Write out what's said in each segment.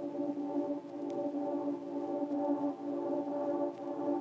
Thank you.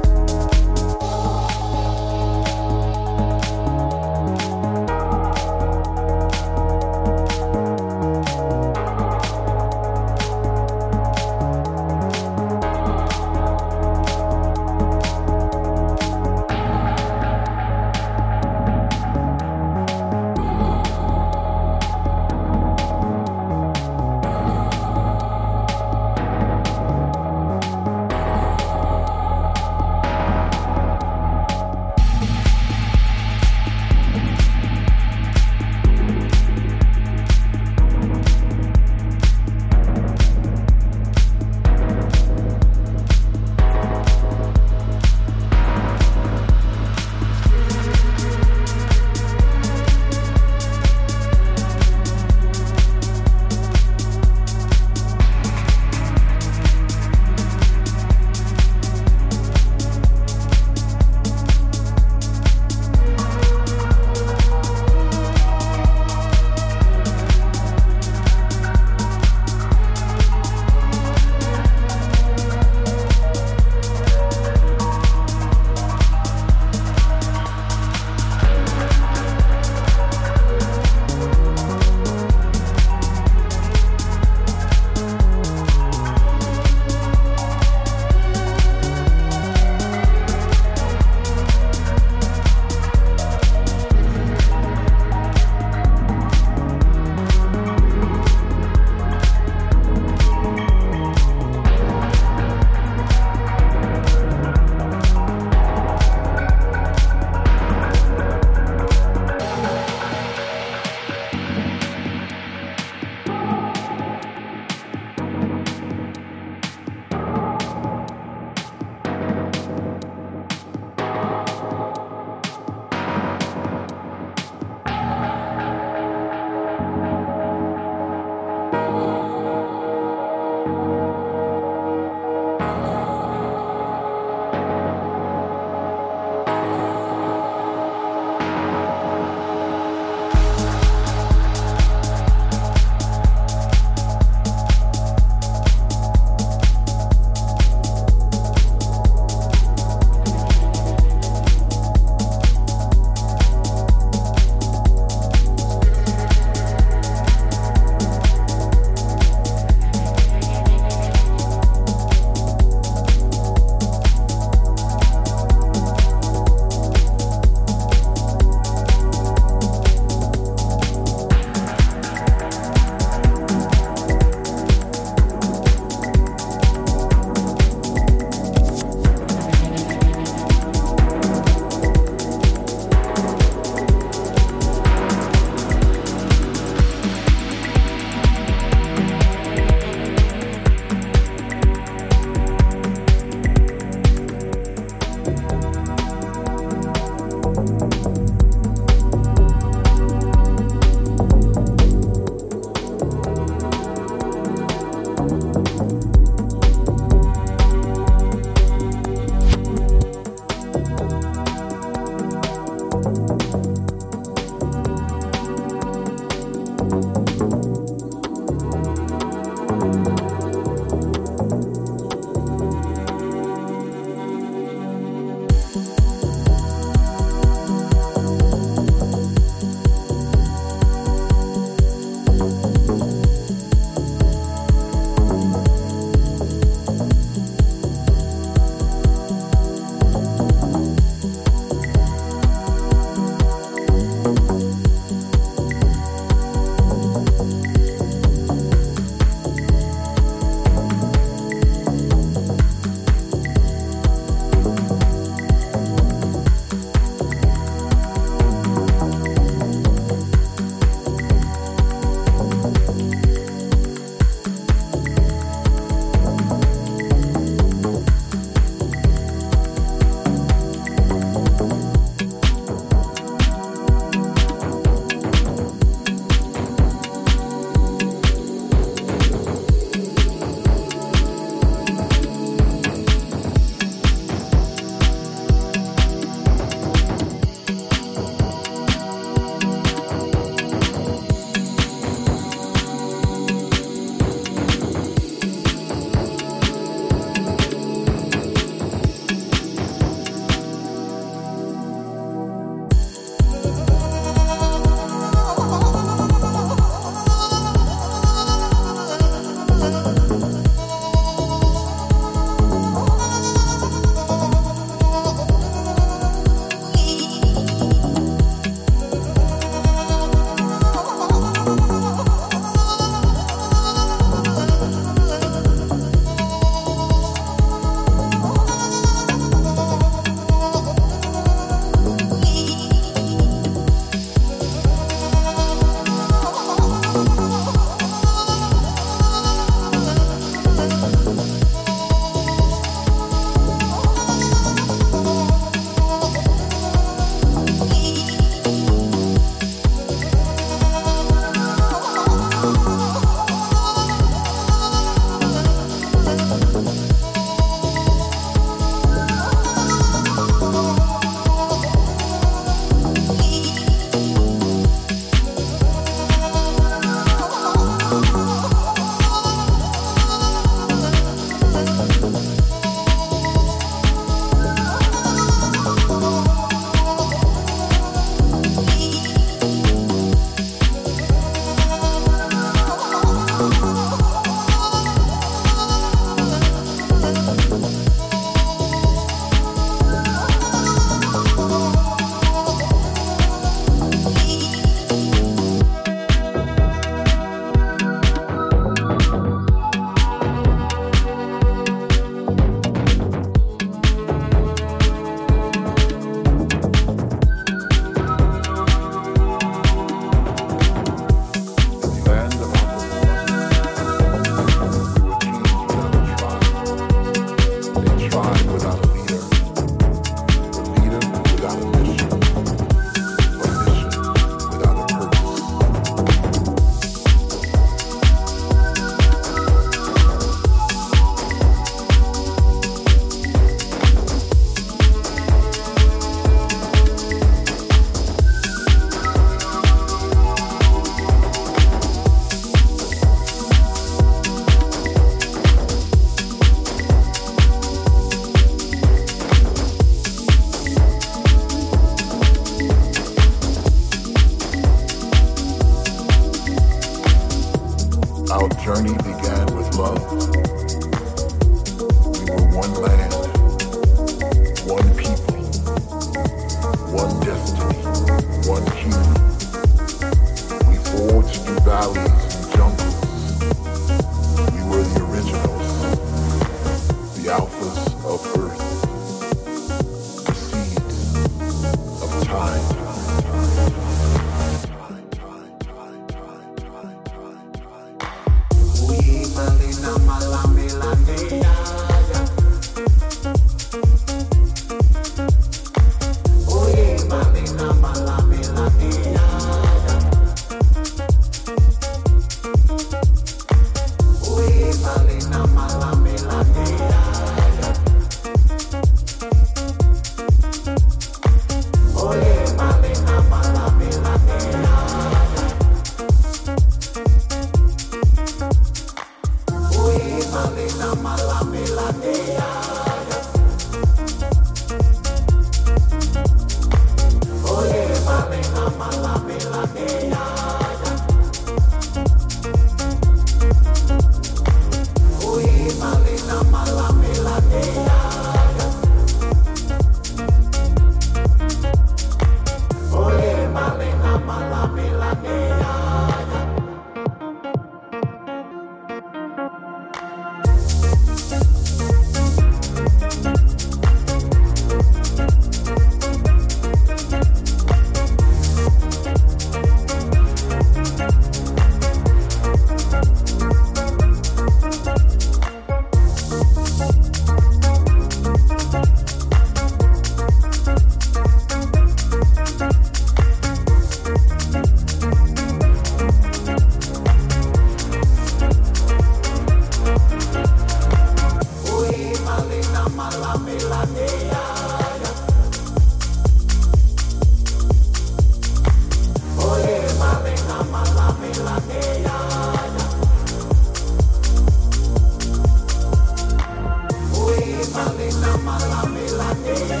Malame la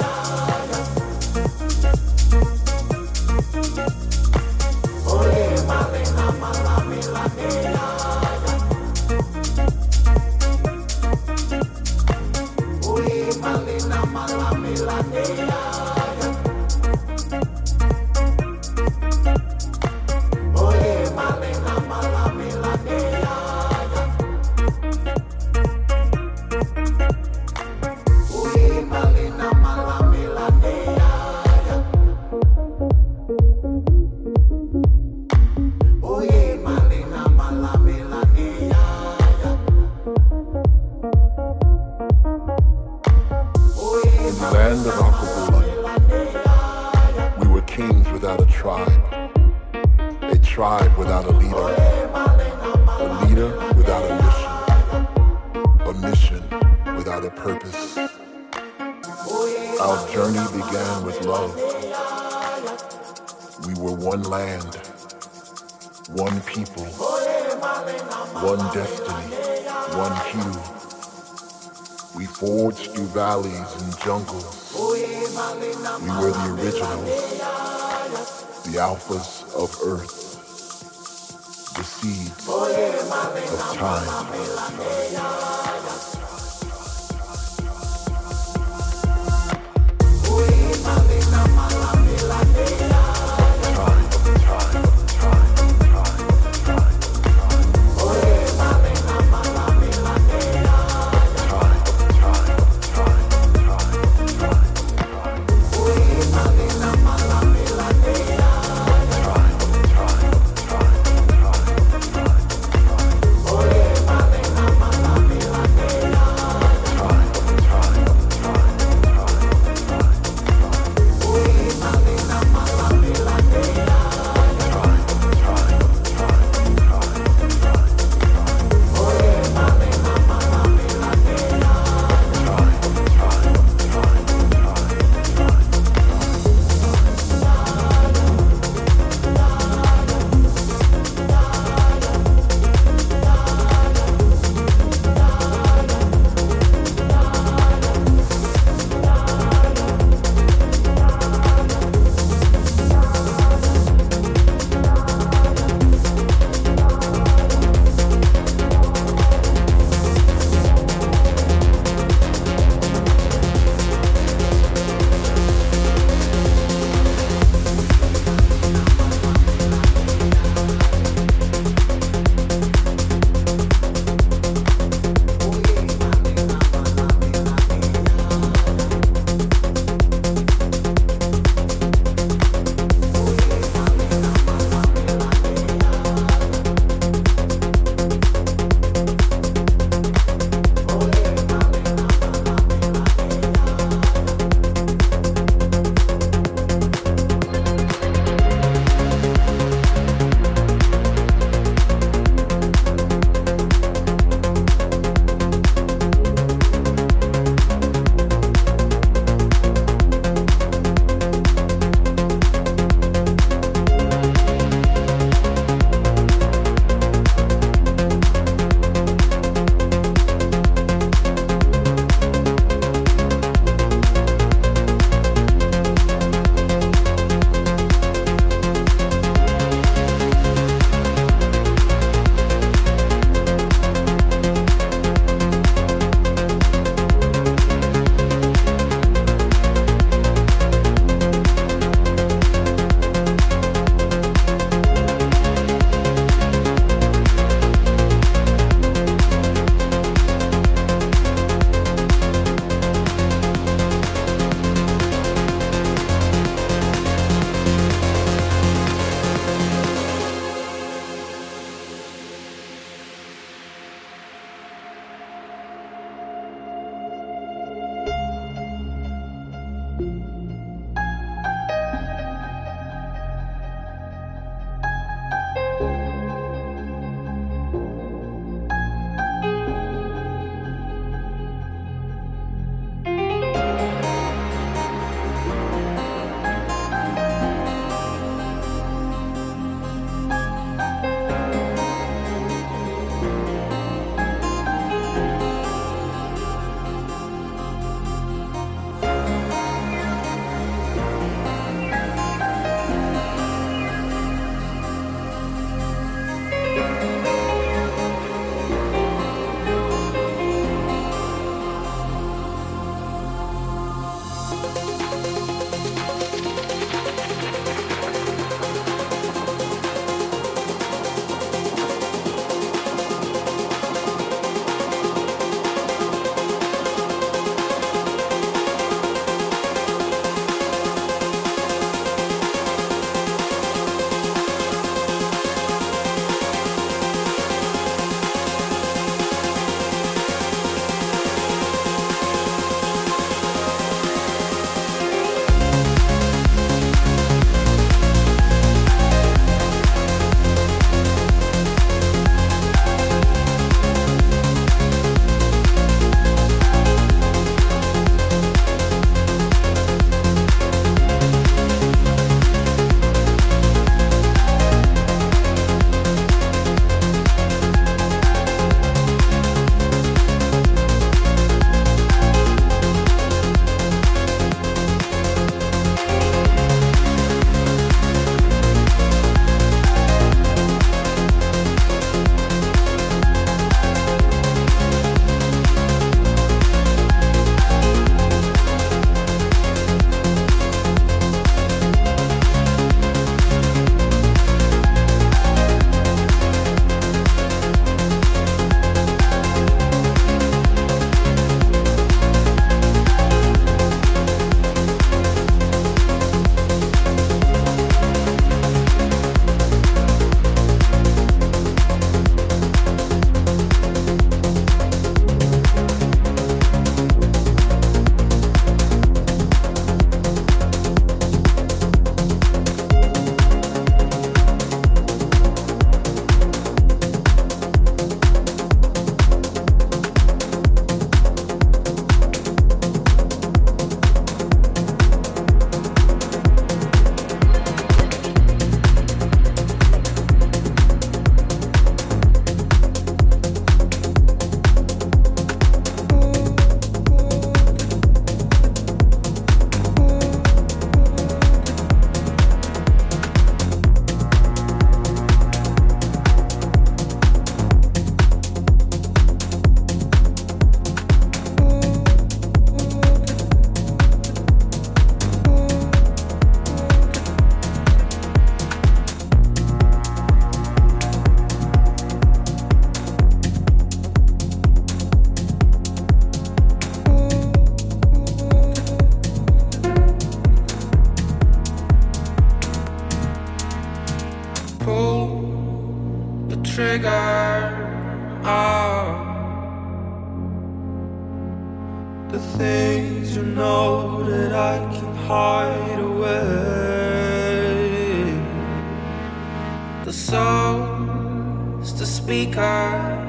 souls to speak out.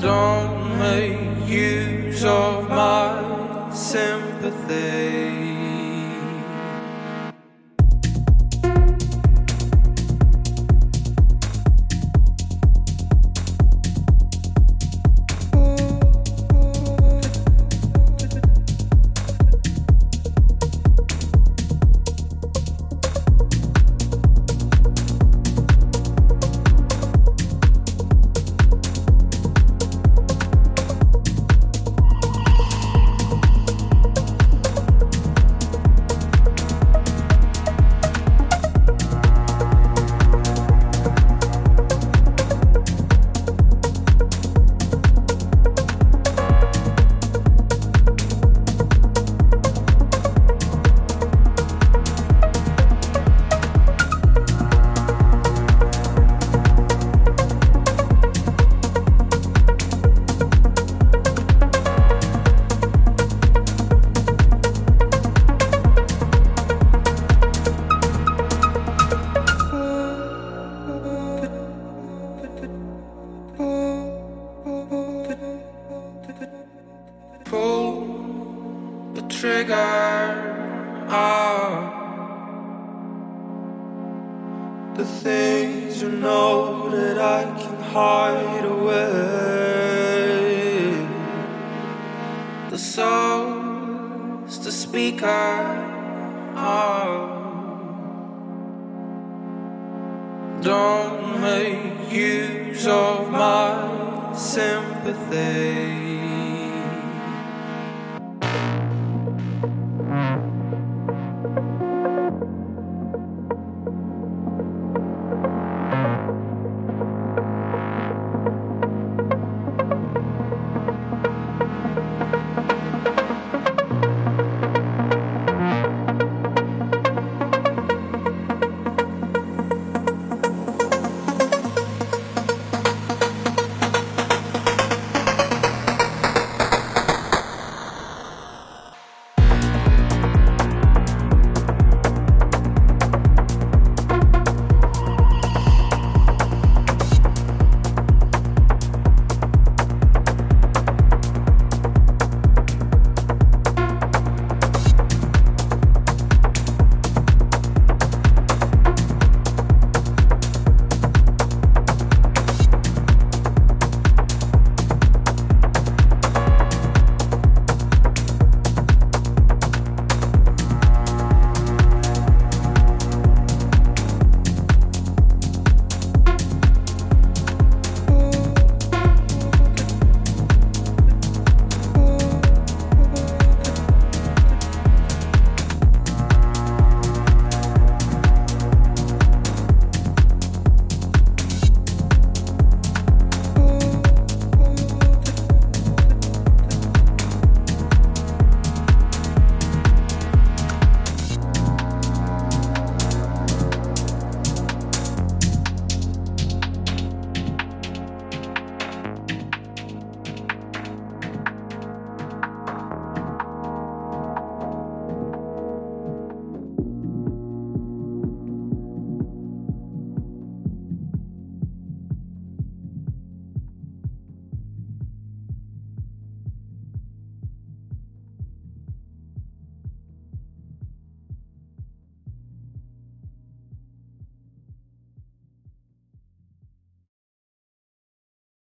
Don't